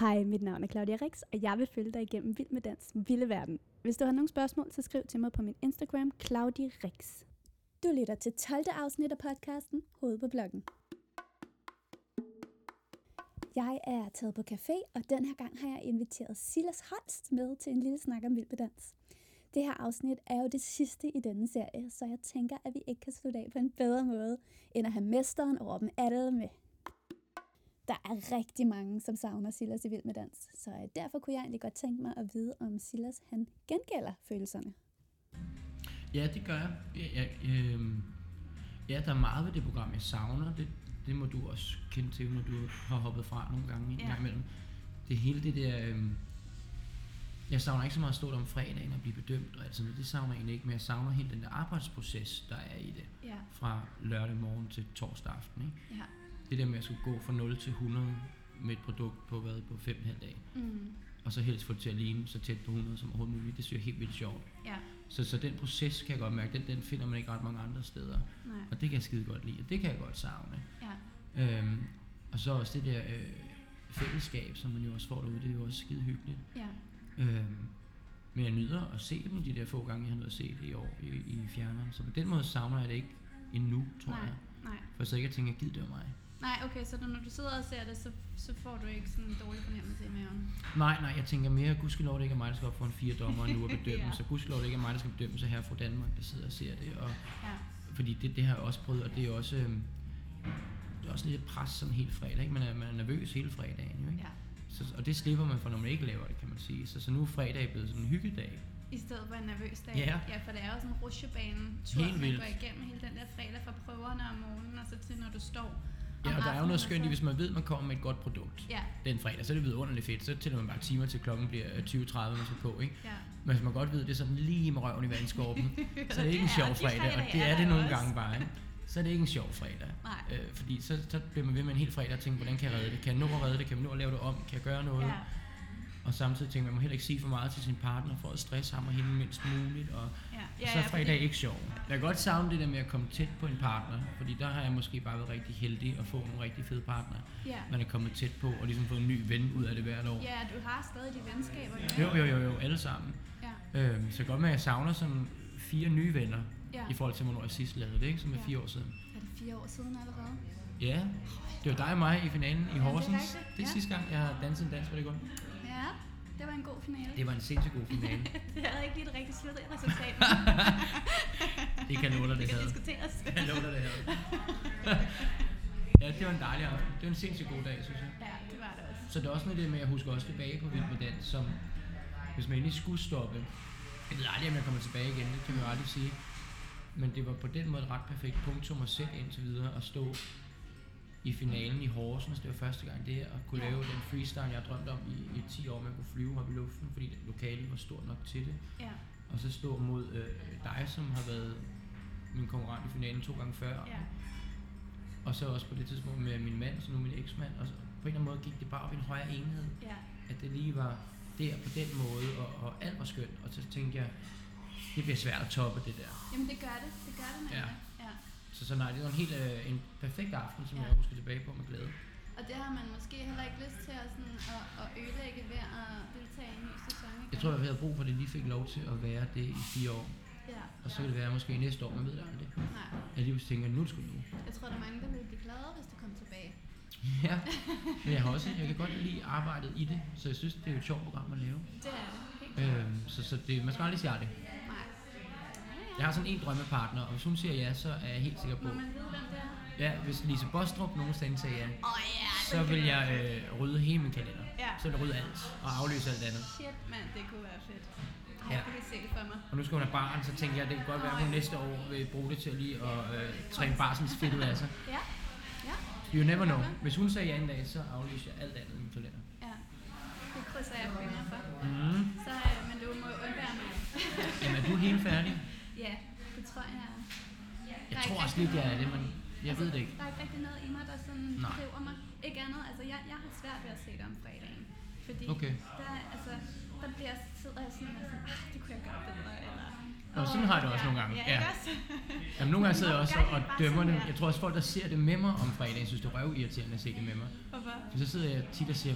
Hej, mit navn er Claudia Rix, og jeg vil følge dig igennem Vild med Dans Vilde Verden. Hvis du har nogle spørgsmål, så skriv til mig på min Instagram, Claudia Rix. Du lytter til 12. afsnit af podcasten Hoved på bloggen. Jeg er taget på café, og den her gang har jeg inviteret Silas Holst med til en lille snak om Vild med Dans. Det her afsnit er jo det sidste i denne serie, så jeg tænker, at vi ikke kan slutte af på en bedre måde, end at have mesteren over dem alle med. Der er rigtig mange, som savner Silas i Vild med Dans, så øh, derfor kunne jeg egentlig godt tænke mig at vide, om Silas han gengælder følelserne. Ja, det gør jeg. Ja, ja, øh, ja, der er meget ved det program, jeg savner. Det, det må du også kende til, når du har hoppet fra nogle gange en Ja. gang imellem. Det hele det der... Øh, jeg savner ikke så meget at stå der om fredagen og blive bedømt og alt sådan noget. Det savner jeg egentlig ikke, men jeg savner hele den der arbejdsproces, der er i det. Ja, Fra lørdag morgen til torsdag aften. Ikke? ja. Det der med at skulle gå fra 0 til 100 med et produkt på hvad, på 5,5 dage. Mm, Og så helst få det til at ligne så tæt på 100 som overhovedet muligt. Det synes jeg er helt vildt sjovt. ja, Så, så den proces kan jeg godt mærke, den, den finder man ikke ret mange andre steder. nej, Og det kan jeg skide godt lide, og det kan jeg godt savne. ja, Øhm, og så også det der øh, fællesskab, som man jo også får derude, det er jo også skide hyggeligt. ja, Øhm, men jeg nyder at se dem de der få gange, jeg har nået at se det i år i, i fjerneren. Så på den måde savner jeg det ikke endnu, tror nej, jeg. nej. For så ikke at tænke, gid det var mig. Nej, okay, så når du sidder og ser det, så, så får du ikke sådan en dårlig fornemmelse i maven. Nej, nej, jeg tænker mere, gudskelov det ikke er mig, der skal op for en fire dommer nu og bedømme, Ja. så gudskelov det ikke er mig, der skal bedømme, så her fra Danmark, der sidder og ser det. Og, Ja, fordi det, det har jeg også prøvet, og det er også, øhm, det er også lidt pres sådan helt fredag, ikke? Man er, man er nervøs hele fredagen, jo, ikke? ja. Så, og det slipper man for, når man ikke laver det, kan man sige. Så, så nu er fredag blevet sådan en hyggedag. I stedet for en nervøs dag. Ja. ja for det er jo sådan en rutsjebane-tur, Helt man går igennem hele den der fredag fra prøverne om morgenen, og så til når du står Ja, og der er jo noget skønt i, hvis man ved, at man kommer med et godt produkt Ja, den fredag, så er det vidunderligt fedt. Så tæller man bare timer til klokken bliver øh, 20.30, man skal på, ikke? ja. Men hvis man godt ved, at det er sådan lige med røven i vandskorpen, så er det ikke en sjov fredag, og det er det nogle gange bare, ikke? Så er det ikke en sjov fredag. Nej. Øh, fordi så, så bliver man ved med en hel fredag og tænker, hvordan kan jeg redde det? Kan jeg nå at redde det? Kan jeg nå at lave det om? Kan jeg gøre noget? Ja, Og samtidig tænker man, man må heller ikke sige for meget til sin partner, for at stresse ham og hende mindst muligt. Og ja. ja, så er fredag ikke sjov. Jeg kan godt savne det der med at komme tæt på en partner, fordi der har jeg måske bare været rigtig heldig at få nogle rigtig fede partner. Ja. Man er kommet tæt på og ligesom fået en ny ven ud af det hvert år. ja, du har stadig de venskaber. Jo, jo, jo, jo, alle sammen. Ja, Øhm, så godt med, at jeg savner sådan fire nye venner, ja. i forhold til, hvornår jeg sidst lavede det, ikke? som er Ja. fire år siden. Er det fire år siden allerede? Ja, det var dig og mig i finalen i det er Horsens. rigtigt, Det er ja. sidste gang, jeg har danset en dans på det gulv. Ja, det var en god finale. Det var en sindssygt god finale. Det havde ikke lige et rigtigt slutresultat. det kan dig, det det kan havde. diskuteres. Jeg lover dig, det havde. ja, det var en dejlig aften. Det var en sindssygt god dag, synes jeg. Ja, det var det også. Så det er også noget det med, at jeg husker også tilbage på Vild med Dans, som hvis man endelig skulle stoppe. Jeg ved aldrig, om jeg kommer tilbage igen, det kan man jo aldrig sige. Men det var på den måde et ret perfekt punktum at sætte indtil videre og stå i finalen i Horsens. Det var første gang det, at kunne Ja. lave den freestyle, jeg har drømt om i, i 10 år, man kunne flyve op i luften, fordi det lokale var stort nok til det. Ja, Og så stå mod øh, dig, som har været min konkurrent i finalen to gange før. ja, Og så også på det tidspunkt med min mand, som nu min eksmand. Og så på en eller anden måde gik det bare op i en højere enhed. ja. At det lige var der på den måde, og, og alt var skønt. Og så tænkte jeg, det bliver svært at toppe det der. Jamen det gør det. Det gør det nemlig. Ja. Så, så nej, det var en helt øh, en perfekt aften, som Ja. jeg husker tilbage på med glæde. Og det har man måske heller ikke lyst til at, sådan, at, at ødelægge ved at deltage i en ny sæson. igen. Jeg tror, jeg havde brug for, at det lige fik lov til at være det i fire år. Ja. Og så kan det være måske næste år, man ved det aldrig. Nej, Jeg lige tænker, nu det sgu nu. jeg tror, der er mange, der ville blive glade, hvis du kom tilbage. Ja, men jeg har også, jeg kan godt lide arbejdet i det, så jeg synes, det er et sjovt program at lave. Det er det. Øhm, så, så det, man skal aldrig sige aldrig. Jeg har sådan en drømmepartner, og hvis hun siger ja, så er jeg helt sikker på, Må man vide, hvem det er? ja, hvis Lise Bostrup nogensinde sagde ja, oh, ja, så vil jeg øh, rydde hele min kalender. Ja. Så vil jeg rydde alt og aflyse alt andet. Shit, mand, det kunne være fedt. Ja. For mig. Og nu skal hun have barn, så tænker jeg, at det kan godt være, at hun næste år vil bruge det til at lige at øh, træne barselsfittet af sig. Ja, ja, You never know. Hvis hun siger ja en dag, så aflyser jeg alt andet i min kalender. ja. Det krydser jeg fingre for. Mm. Så, øh, men du må undvære mig. Jamen, er du helt færdig? Tror jeg. Jeg tror også lidt, jeg er det, men jeg ved det ikke. Der er ikke rigtig noget i mig, der sådan Nej. driver mig. Ikke andet, altså jeg, jeg har svært ved at se det om fredagen. Fordi Okay. der, altså, der bliver, sidder jeg sådan og sådan, ah, det kunne jeg gøre bedre, eller, Og sådan har jeg det også nogle gange. Ja, Ja. Jamen, nogle gange sidder jeg også og, og er dømmer det. Jeg tror også, folk, der ser det med mig om fredagen, synes, det er røvirriterende at se det med mig. Hvorfor? For så sidder jeg tit og siger,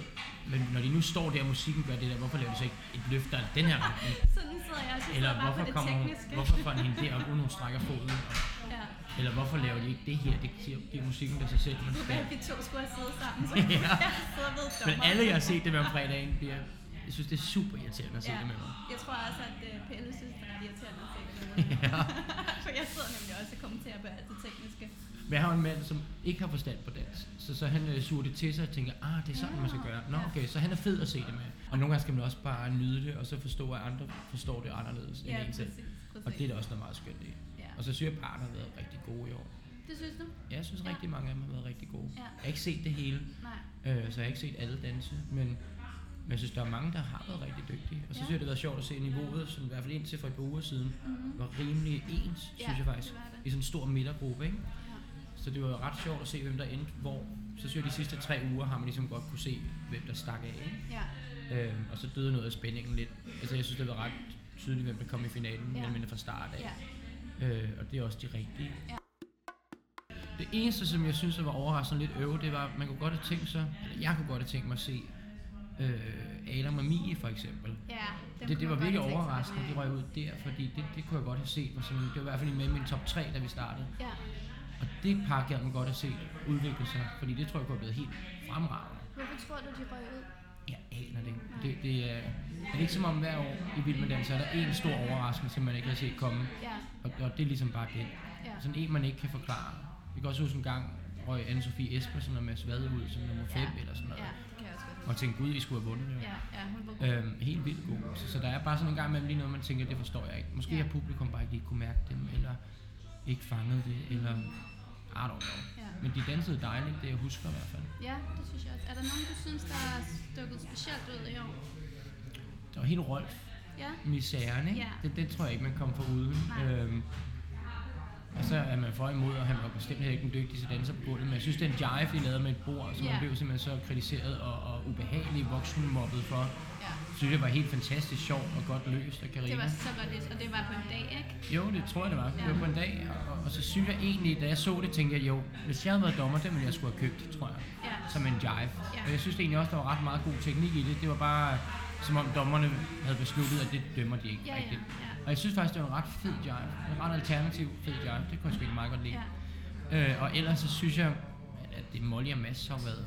men når de nu står der, og musikken gør det der, hvorfor laver de så ikke et løft, der er den her retning? Sådan sidder jeg også. Eller hvorfor det kommer tekniske. hvorfor får hende der op, uden hun strækker foden? Og, Ja. eller hvorfor laver de ikke det her? Det giver, giver musikken der sig selv, man skal. At vi to skulle have siddet sammen, så Ja. jeg sidder ved Men alle, jeg har set det med om fredagen, bliver, jeg synes, det er super irriterende at se Ja. det med mig. Jeg tror også, at uh, Pelle synes, det er ret irriterende at se det med mig. Ja. For jeg sidder nemlig også og kommenterer på alt det tekniske. Men jeg har en mand, som ikke har forstand på dans. Så, så han øh, suger det til sig og tænker, ah, det er sådan, man skal gøre. Nå, okay, så han er fed at se det med. Og nogle gange skal man også bare nyde det, og så forstå, at andre forstår det anderledes end Ja, en selv. præcis. Og det er der også noget meget skønt i. Ja. Og så synes jeg, at parerne har været rigtig gode i år. Det synes du? Ja, jeg synes Ja. rigtig mange af dem har været rigtig gode. Ja. Jeg har ikke set det hele, Nej. øh, så jeg har ikke set alle danse, men, men jeg synes, der er mange, der har været rigtig dygtige. Og så Ja. synes jeg, det har været sjovt at se niveauet, som i hvert fald indtil for et par uger siden, Mm-hmm. var rimelig ens, Ja, synes jeg faktisk. det det. I sådan en stor midtergruppe, ikke? Ja. Så det var ret sjovt at se, hvem der endte hvor. Så synes jeg, de sidste tre uger har man ligesom godt kunne se, hvem der stak af. Ikke? Ja. Øhm, og så døde noget af spændingen lidt. Altså jeg synes, det var ret tydeligt, hvem der kom i finalen, ja. men fra start af. Ja. Øh, og det er også de rigtige. Ja. Det eneste, som jeg synes, der var overraskende lidt øve, det var, at man kunne godt have tænkt sig, eller jeg kunne godt have tænkt mig at se øh, Adam og Mie for eksempel. Ja, Det, det kunne var virkelig overraskende, de røg ud der, fordi det, det kunne jeg godt have set. Var sådan, det var i hvert fald med i min top 3, da vi startede. Ja. Og det par gad man godt have set udvikle sig, fordi det tror jeg kunne have blevet helt fremragende. Hvorfor tror du, de røg ud? Jeg aner det. ikke. Det, det er, er det ikke som om hver år i Vild med Dans, så er der en stor overraskelse, man ikke har set komme. Ja. Og, og det er ligesom bare det. Ja. Sådan en, man ikke kan forklare. Vi kan også huske en gang, røg Anne-Sophie Espersen og Mads Vade ud som nummer 5 Ja. eller sådan noget. Ja, Og tænkte, gud, vi skulle have vundet det. Ja, ja, hun var god. Øhm, helt vildt god. Så, så der er bare sådan en gang imellem lige noget, man tænker, det forstår jeg ikke. Måske Ja. har publikum bare ikke lige kunne mærke dem, eller ikke fanget det, eller I don't know. Ja. Men de dansede dejligt, det jeg husker i hvert fald. ja, det synes jeg også. Er der nogen, du synes, der er stukket specielt ud i år? Der var helt Rolf, Ja. misæren, ikke? Ja. Det, det tror jeg ikke, man kommer for uden. Nej. Øhm, og så er man for imod, og han var bestemt ikke den dygtigste danser på gulvet. Men jeg synes, den jive, de lavede med et bord, som Ja. han blev simpelthen så kritiseret og, og ubehagelig voksenmobbet for, Ja. synes jeg var helt fantastisk sjovt og godt løst af Det Karina. var så godt løst, og det var på en dag, ikke? Jo, det tror jeg, det var. Det Ja. var på en dag, og, og, så synes jeg egentlig, da jeg så det, tænkte jeg, jo, hvis jeg havde været dommer, det ville jeg skulle have købt, tror jeg, Ja. som en jive. Ja. Og jeg synes egentlig også, der var ret meget god teknik i det. Det var bare, som om dommerne havde besluttet, at det dømmer de ikke Ja, ja, rigtigt. ja. Og jeg synes faktisk, det var en ret fed jive. En ret alternativ fed jive. Det kunne jeg sgu meget godt lide. Ja. Øh, og ellers så synes jeg, at det Molly og Mads har været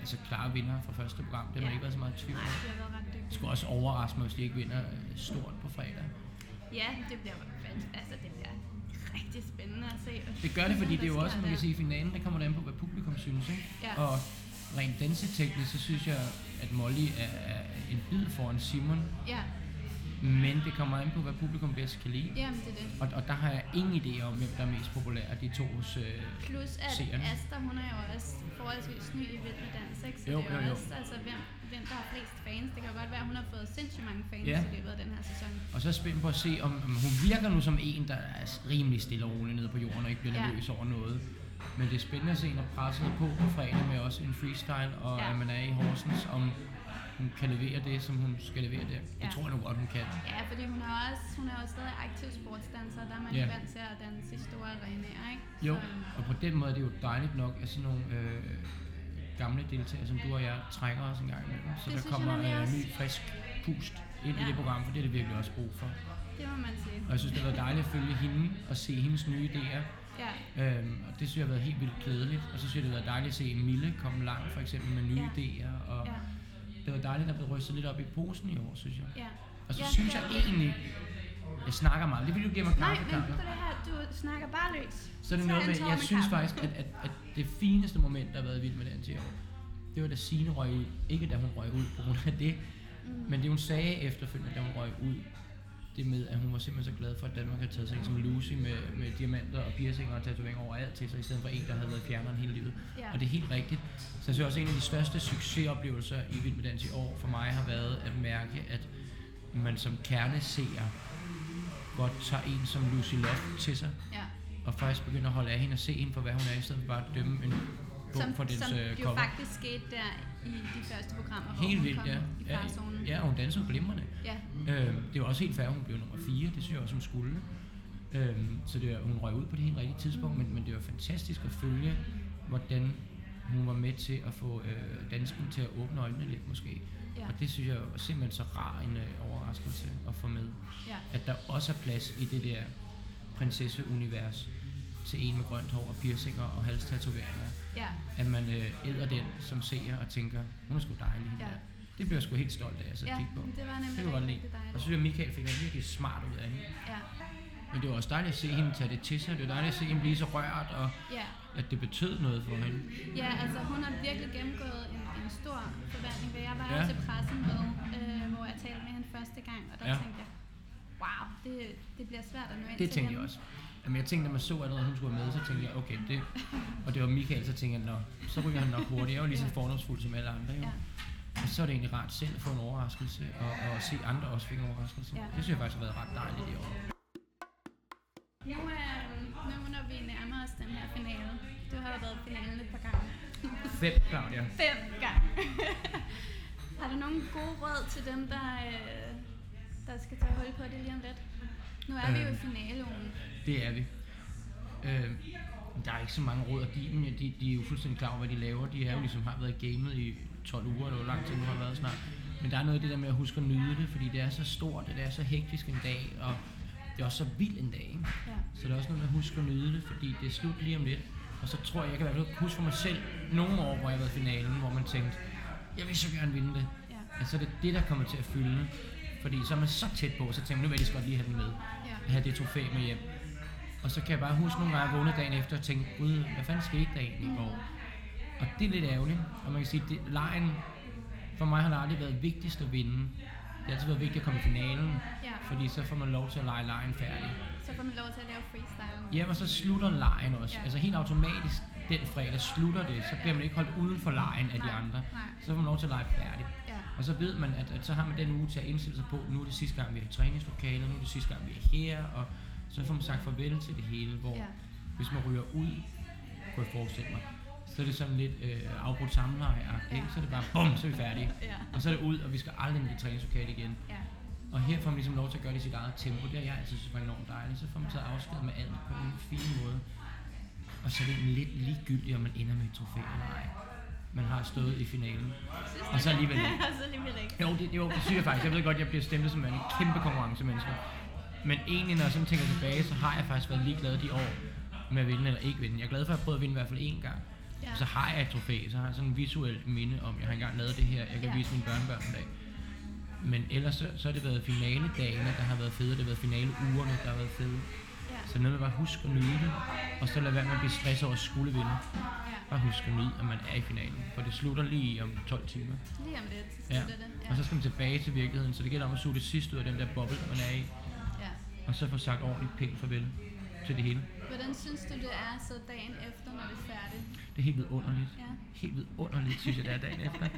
altså klare vinder fra første program. Det har man Ja. ikke været så meget i tvivl om. Det skulle også overraske mig, hvis de ikke vinder øh, stort på fredag. Ja, det bliver fandt. Altså, det bliver rigtig spændende at se. Det gør det, fordi det er jo også, man kan sige, i finalen, der kommer det an på, hvad publikum synes. Ikke? Ja. Og rent danseteknisk, så synes jeg, at Molly er, er en bid foran Simon. Ja, Men det kommer an på, hvad publikum bedst kan lide. jamen det er det. Og, og der har jeg ingen idé om, hvem der er mest populær af de to hos... Øh, Plus at seerne. Asta, hun er jo også forholdsvis ny i Vild med Dans, ikke? Så Jo, det er jo, jo, også, altså, hvem, hvem der har flest fans. Det kan jo godt være, at hun har fået sindssygt mange fans Ja. i løbet af den her sæson. og så er spændt på at se, om, om hun virker nu som en, der er rimelig stille og rolig nede på jorden og ikke bliver Ja. nervøs over noget. Men det er spændende at se, når presset er på på fredag med også en freestyle, og Ja. at man er i Horsens, om hun kan levere det, som hun skal levere der. Det Ja. tror jeg nu godt, hun kan. Ja, fordi hun er også, hun er også stadig aktiv sportsdanser, der er man Ja. vant til at danse i store arenaer, ikke? Jo, Så, og på den måde er det jo dejligt nok, at sådan nogle øh, gamle deltagere som du og jeg trækker os en gang imellem. Så Det der kommer nemlig øh, ny, frisk pust ind i Ja. det program, for det er det virkelig også brug for. det må man sige. Og jeg synes, det været dejligt at følge hende og se hendes nye idéer. Ja, Øhm, og det synes jeg har været helt vildt glædeligt. Og så synes jeg, det har været dejligt at se Mille komme langt, for eksempel med nye Ja. idéer. Og ja, det var dejligt at blive rystet lidt op i posen i år, synes jeg. ja. Og så Ja, synes jeg egentlig, jeg snakker meget. Det vil du give mig Nej, kaffe, men Carla. på det her, du snakker bare løs. Så er det noget med, jeg synes faktisk, at, at, at det fineste moment, der har været i Vild med i år, det var da Signe røg ud. Ikke da hun røg ud på grund af det, Mm. men det hun sagde efterfølgende, da hun røg ud, det med, at hun var simpelthen så glad for, at Danmark havde taget sig som Lucy med, med diamanter og piercinger og tatoveringer overalt til sig, i stedet for en, der havde været fjerneren hele livet. Ja. Og det er helt rigtigt. Så jeg synes også, at en af de største succesoplevelser i Vild med Dans i år for mig har været at mærke, at man som kerneseer godt tager en som Lucy Loft til sig, Ja, og faktisk begynder at holde af hende og se hende for, hvad hun er, i stedet for bare at dømme en bog Som, for dens som øh, jo cover. faktisk skete der i de første programmer, hvor Helt hun vildt, kom ja. i Ja, farzonen. ja, hun dansede glimrende. ja. Øh, det var også helt fair, hun blev nummer 4, det synes jeg også, hun skulle. Øh, så det hun røg ud på det helt rigtige tidspunkt, men, men det var fantastisk at følge, hvordan hun var med til at få øh, dansken til at åbne øjnene lidt måske. Ja. Og det synes jeg var simpelthen så rar en øh, overraskelse at få med. Ja. At der også er plads i det der prinsesseunivers til en med grønt hår og piercinger og halstatoveringer. Ja. At man øh, æder den som seer og tænker, hun er sgu dejlig. hende Ja. der. Det blev jeg sgu helt stolt af og ja, kigge på. det var nemlig Det var rigtig, rigtig Og så dejligt. synes jeg, at Michael fik noget virkelig smart ud af hende. Ja. Men det var også dejligt at se hende tage det til sig. Det var dejligt at se hende blive så rørt, og Ja. at det betød noget for hende. ja, altså hun har virkelig gennemgået en, en stor forvandling. For Jeg var Ja. til pressen med, øh, hvor jeg talte med hende første gang, og der Ja. tænkte jeg, wow, det, det bliver svært at nå ind Det til tænkte jeg hende. også. Jamen, jeg tænkte, når man så allerede, at hun skulle være med, så tænkte jeg, okay, det... Og det var Michael, så tænkte jeg, nå, så ryger han nok hurtigt. Jeg er jo lige så Ja. fordomsfuld som alle andre, jo. Ja. Og så er det egentlig rart selv at få en overraskelse, og, og se andre også fik en overraskelse. Ja. Det synes jeg faktisk har været ret dejligt i år. Nu, øh, nu når vi nærmer os den her finale, du har været i finalen et par gange. Fem, Claudia. Fem gange. har du nogle gode råd til dem, der, øh, der skal tage hul på det lige om lidt? Nu er vi jo i Øhm. finaleugen. Det er vi. Øh, der er ikke så mange råd at give dem. De, de er jo fuldstændig klar over, hvad de laver. De er jo ligesom har været i gamet i 12 uger, eller hvor lang tid nu har været snart. Men der er noget af det der med at huske at nyde det, fordi det er så stort, og det er så hektisk en dag, og det er også så vild en dag. Ikke? Ja. Så det er også noget med at huske at nyde det, fordi det er slut lige om lidt. Og så tror jeg, jeg kan i hvert fald huske for mig selv nogle år, hvor jeg har været i finalen, hvor man tænkte, jeg vil så gerne vinde det. Ja. Ja, så er det det, der kommer til at fylde. Fordi så er man så tæt på, så tænker man, nu vil jeg lige godt lige have den med. Ja. Have det trofæ med hjem. Og så kan jeg bare huske nogle gange, vågnede dagen efter og tænkte, gud, hvad fanden skete der egentlig i går? Og det er lidt ærgerligt. Og man kan sige, at lejen, for mig har det aldrig været vigtigst at vinde. Det har altid været vigtigt at komme i finalen, Ja. fordi så får man lov til at lege lejen færdig. Så får man lov til at lave freestyle. Ja, og så slutter lejen også. Ja. Altså helt automatisk den fredag slutter det, så bliver man ikke holdt uden for lejen af de andre. nej. Så får man lov til at lege færdig. Ja. Og så ved man, at, at så har man den uge til at indstille sig på, nu er det sidste gang, vi er i træningslokalet, nu er det sidste gang, vi er her, og så får man sagt farvel til det hele, hvor Ja. hvis man ryger ud, kunne jeg forestille mig, så er det sådan lidt øh, afbrudt samleje, Ja. så er det bare, bum, så er vi færdige. Ja. Og så er det ud, og vi skal aldrig ind i det træningslokale igen. Ja. Og her får man ligesom lov til at gøre det i sit eget tempo. Det har jeg altid synes var enormt dejligt. Så får man taget afsked med alt på en fin måde. Og så er det lidt ligegyldigt, om man ender med et trofæ eller ej. Man har stået i finalen. Og så alligevel ikke. og så alligevel ikke. Jo, det, jo, det synes jeg faktisk. Jeg ved godt, jeg bliver stemplet som en kæmpe konkurrencemenneske. Men egentlig, når jeg sådan tænker tilbage, så har jeg faktisk været ligeglad de år med at vinde eller ikke vinde. Jeg er glad for, at jeg prøvet at vinde i hvert fald én gang. Ja. Så har jeg et trofæ, så har jeg sådan en visuelt minde om, at jeg har engang lavet det her, jeg kan Ja. vise mine børnebørn en dag. Men ellers så, så har det været finaledagene, der har været fede, det har været finaleugerne, der har været fede. Så noget med bare huske at nyde det, og så lade være med at blive stresset over at skulle vinde. Bare huske at nyde, at man er i finalen, for det slutter lige om 12 timer. Lige om lidt, så Ja. det. Ja. Og så skal man tilbage til virkeligheden, så det gælder om at suge det sidste ud af den der boble, man er i, ja. og så få sagt ordentligt pænt farvel til det hele. Hvordan synes du, det er så dagen efter, når det er færdigt? Det er helt vidunderligt. Ja. Helt vidunderligt, synes jeg, det er dagen efter.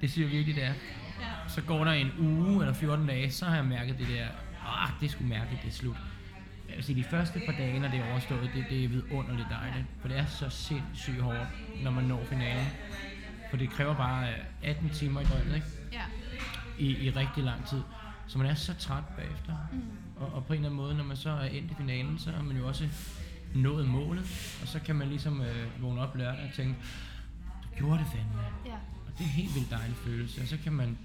Det synes jeg virkelig, det er. Ja. Så går der en uge eller 14 dage, så har jeg mærket det der, ah, det skulle mærkeligt, det er slut. Jeg vil sige, de første par dage, når det er overstået, det, det er vidunderligt dejligt. For det er så sindssygt hårdt, når man når finalen. For det kræver bare øh, 18 timer i døgnet, ikke? Ja. I, i rigtig lang tid. Så man er så træt bagefter. Mm. Og, og på en eller anden måde, når man så er endt i finalen, så har man jo også nået målet. Og så kan man ligesom øh, vågne op lørdag og tænke, du gjorde det fandme. Ja. Og det er en helt vildt dejlig følelse. Og så kan man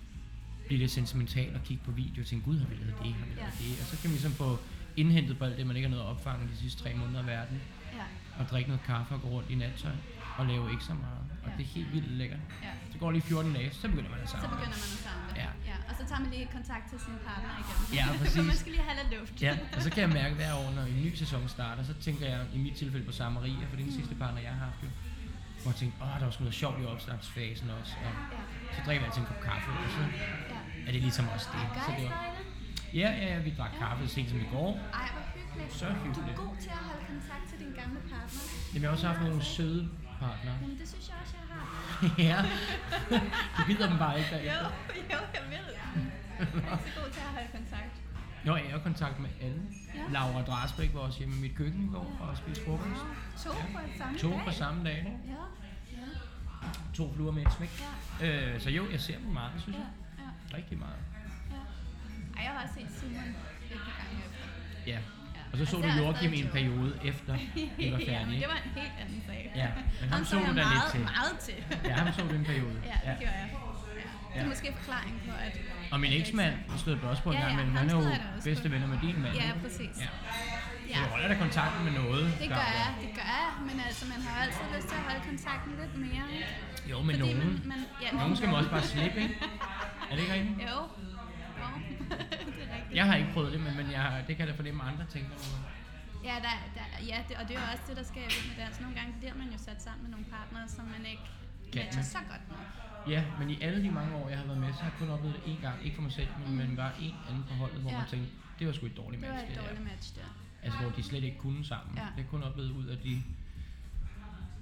blive lidt sentimental og kigge på video og tænke, gud har vi lavet det, har vi lavet Ja. det. Og så kan man ligesom få indhentet på alt det, man ikke har nået at opfange de sidste tre måneder af verden. Ja. Og drikke noget kaffe og gå rundt i nattøj og lave ikke så meget. Og Ja. det er helt vildt lækkert. Ja. Så går lige 14 dage, så begynder man at Så samle. begynder man at samle. Ja. ja. Og så tager man lige kontakt til sin partner igen. Ja, præcis. man skal lige have lidt luft. Ja, og så kan jeg mærke hver år, når en ny sæson starter, så tænker jeg i mit tilfælde på Sara Maria, for det er den sidste partner, jeg har haft jo. Hvor jeg tænkte, åh, der var sådan noget sjovt i opstartsfasen også. Og Ja. så drikker jeg til en kop kaffe, og så ja. er det ligesom også det. Så Guys, det var? Ja, ja, ja, vi drak kaffe sent som i går. Ej, hvor hyggeligt. Så Du er hyggeligt. god til at holde kontakt til din gamle partner. Jamen, jeg har også haft nogle søde partnere. Jamen, det synes jeg også, jeg har. ja, du gider dem bare ikke Jo, derefter. jo, jeg vil. Jeg er så god til at holde kontakt. Jo, jeg er i kontakt med alle. Ja. Laura Drasbæk var også hjemme i mit køkken i går og spiste frokost. To på samme To dag. på samme dag. Ja, ja. to fluer med et smæk. Ja, Øh, så jo, jeg ser dem meget, synes ja, jeg. ja, Rigtig meget. Ja. Ej, jeg har også set Simon et par gange efter. Ja. Ja. Og så så Og du Joachim i en periode efter, det var ja, men færdigt. det var en helt anden sag. Ja, men ham så jeg du da lidt til. meget til. Ja, ham så du en periode. Ja, det gjorde jeg. Ja. Det er Ja. måske forklaring på, at... Og min eksmand stod du også på en Ja, gang, ja, men han er jo bedste venner med din mand. så- Ja, præcis. Ja. Ja. Så du holder da kontakten med noget. Det gør jeg, det gør jeg, men altså, man har altid lyst til at holde kontakten lidt mere, ikke? Jo, men Fordi nogen. Man, man, ja, Nogen skal man også bare slippe, ikke? Er det ikke rigtigt? Jo, jo. det er rigtigt. Jeg har ikke prøvet det, men, men jeg, har- det kan jeg da fornemme, at andre tænker nogle gange. Ja, der, der, ja det, og det er jo også det, der sker med dans. Nogle gange bliver man jo sat sammen med nogle partnere, som man ikke Kan matcher man. så godt med. Ja, men i alle de mange år, jeg har været med, så har jeg kun oplevet det én gang. Ikke for mig selv, men, men var en anden på holdet, hvor Ja. man tænkte, det var sgu et dårligt Det var match, et det dårligt der. match der. Altså, hvor de slet ikke kunne sammen. Ja. Det er kun oplevet ud af de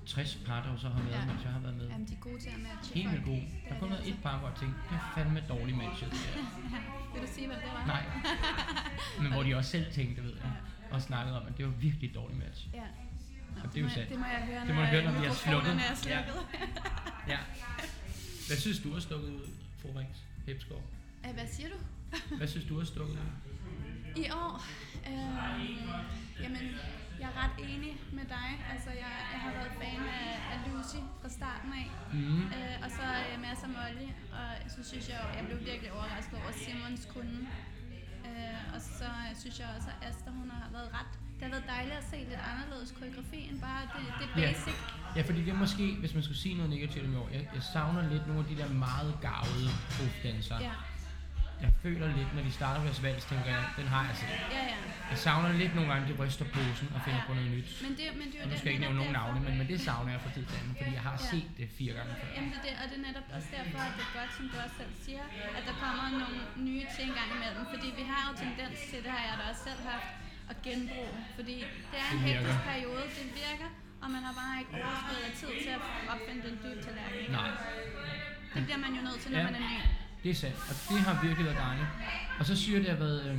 60 par, der så har været, Ja. jeg har været med. Jamen, de er gode til at matche Helt vildt folk. god. Det Der er kun været altså. et par, hvor jeg tænkte, det er fandme. Det der. Ja. Vil du sige, hvad det var? Nej. Men hvor de også selv tænkte, ved jeg, og snakkede om, at det var virkelig et dårligt match. Ja. Nå, Og det er jo jeg- sandt. Det må jeg høre, Det må du høre, når vi har slukket. er Ja. slukket. Ja. Hvad synes du har stukket ud, fru Rings Hepsgaard? Ja. Hvad siger du? Hvad synes du har stukket ud? I år, øh, jamen, jeg er ret enig med dig. Altså, jeg, jeg har været fan af. Mm. Øh, og så øh, Mads og Molly, og så synes jeg jeg blev virkelig overrasket over Simons kunde. Øh, og så øh, synes jeg også, at Asta, hun har været ret... Det har været dejligt at se lidt anderledes koreografi end bare det, det Ja. basic. Ja, fordi det er måske, hvis man skulle sige noget negativt om i år, jeg, jeg savner lidt nogle af de der meget gavede profdansere. Ja, Jeg føler lidt, når de starter deres vals, tænker jeg, den har jeg set. ja, ja. Jeg savner lidt nogle gange, de ryster posen og finder Ja. på noget nyt. Men det, men det er Og nu skal jeg ikke nævne nogen navne, men, men det savner jeg fra tid til anden, fordi jeg har Ja. set det fire gange før. Jamen det er det, og det er netop også derfor, at det er godt, som du også selv siger, at der kommer nogle nye ting engang imellem. Fordi vi har jo tendens til, det har jeg da også selv haft, at genbruge. Fordi det er en hektisk periode, det virker, og man har bare ikke overskud af tid til at opfinde den dybe tallerken. Nej, Det bliver man jo nødt til, når Ja. man er ny. Det er sandt, og det har virkelig været dejligt. Og så synes jeg, det har været, øh,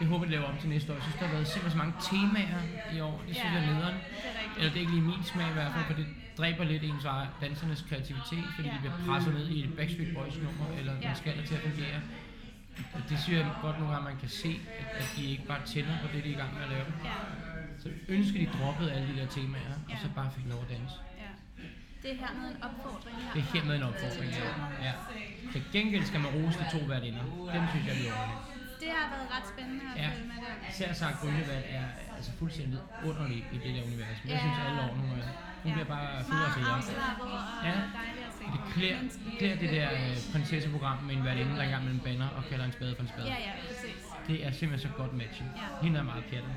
jeg håber, det laver om til næste år. Jeg synes, der har været simpelthen så mange temaer i år. Det synes Ja. jeg er nederen. Er. Eller det er ikke lige min smag i hvert fald, for det dræber lidt ens dansernes kreativitet, fordi Ja. de bliver presset ned i et Backstreet Boys nummer, eller Ja. man skal til at fungere. Og det synes jeg godt nogle gange, man kan se, at, at de ikke bare tænder på det, de er i gang med at lave. Ja, Så ønsker de droppede alle de der temaer, og så bare fik lov at danse. Ja. Det er hermed en opfordring her. Det er hermed en opfordring, ja. ja. Til gengæld skal man rose de to værtinder. Dem synes jeg er ordentligt. Det har været ret spændende at Ja. følge med det. Især Sarah Grønnevad er altså fuldstændig underlig i det der univers. Men jeg Ja. synes alle år, hun, er, hun bliver bare federe og federe. og Ja. se. Det klæder, det der øh, prinsesseprogram med en værtinde, der engang med en banner og kalder en spade for en spade. Ja, ja, præcis. Det er simpelthen så godt matchet. Ja. Hende er meget pjattet.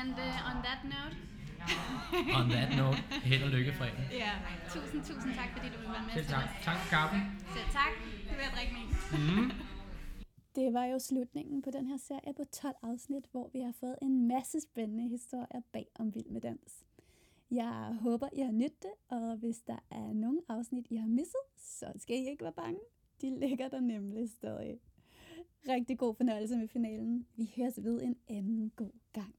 And uh, on that note, On that note, held og lykke fredag. ja, tusind, tusind tak, fordi du vil være med Selv tak. os. Tak for kaffen. Selv tak. Nu vil jeg drikke min. Mm. Det var jo slutningen på den her serie på 12 afsnit, hvor vi har fået en masse spændende historier bag om Vild med Dans. Jeg håber, I har nydt det, og hvis der er nogle afsnit, I har misset, så skal I ikke være bange. De ligger der nemlig stadig. Rigtig god fornøjelse med finalen. Vi høres ved en anden god gang.